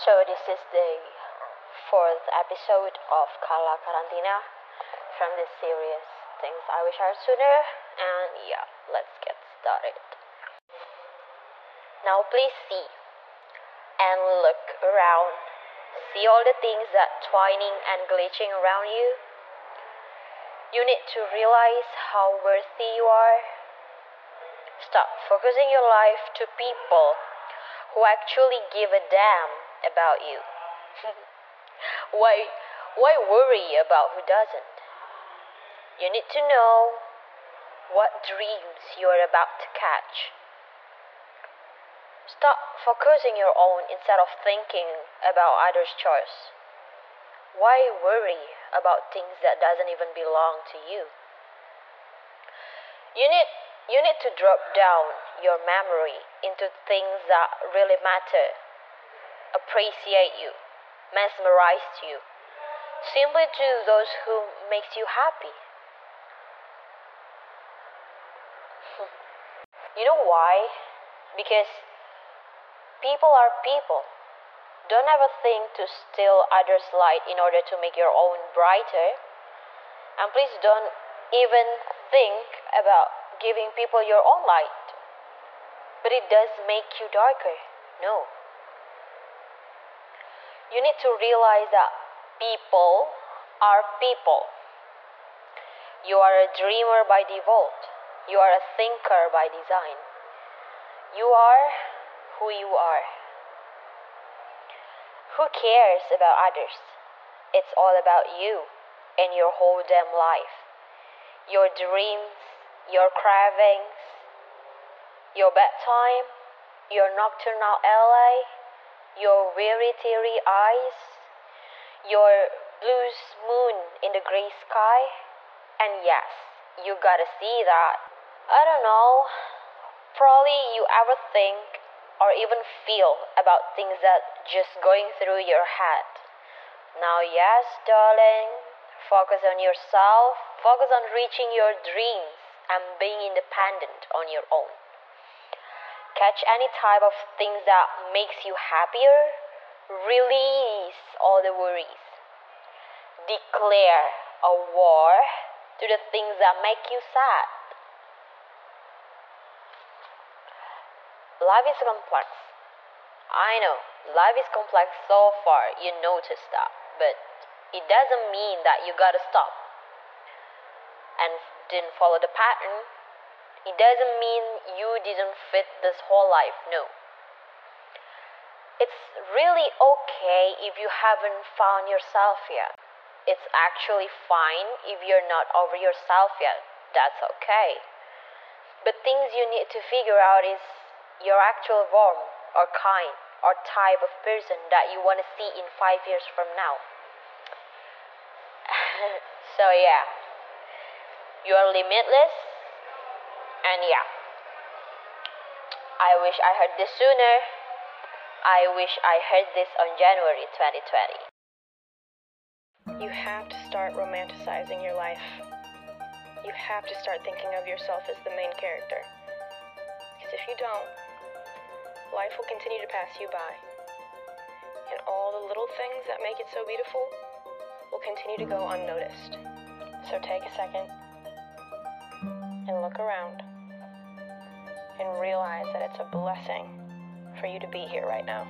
So this is the fourth episode of Kala Karantina from the series Things I Wish Heard Sooner and yeah, let's get started. Now please see and look around. See all the things that twining and glitching around you. You need to realize how worthy you are. Stop focusing your life to people who actually give a damn about you. why why worry about who doesn't? You need to know what dreams you are about to catch. Stop focusing your own instead of thinking about others' choice. Why worry about things that doesn't even belong to you? You need you need to drop down your memory into things that really matter, appreciate you, mesmerize you. Simply do those who makes you happy. you know why? Because people are people. Don't ever think to steal others' light in order to make your own brighter. And please don't even think about giving people your own light. But it does make you darker. No. You need to realize that people are people. You are a dreamer by default. You are a thinker by design. You are who you are. Who cares about others? It's all about you and your whole damn life. Your dreams, your cravings, your bedtime, your nocturnal LA, your weary teary eyes, your blue moon in the gray sky. And yes, you gotta see that. I don't know, probably you ever think or even feel about things that just going through your head. Now, yes, darling, focus on yourself, focus on reaching your dreams and being independent on your own. Catch any type of things that makes you happier, release all the worries. Declare a war to the things that make you sad. Life is complex. I know, life is complex so far, you notice that, but it doesn't mean that you gotta stop and didn't follow the pattern. It doesn't mean you didn't fit this whole life, no. It's really okay if you haven't found yourself yet. It's actually fine if you're not over yourself yet. That's okay. But things you need to figure out is your actual form or kind or type of person that you want to see in five years from now. so, yeah, you are limitless, and yeah, I wish I heard this sooner. I wish I heard this on January 2020. You have to start romanticizing your life. You have to start thinking of yourself as the main character. Because if you don't, life will continue to pass you by. And all the little things that make it so beautiful will continue to go unnoticed. So take a second and look around and realize that it's a blessing for you to be here right now.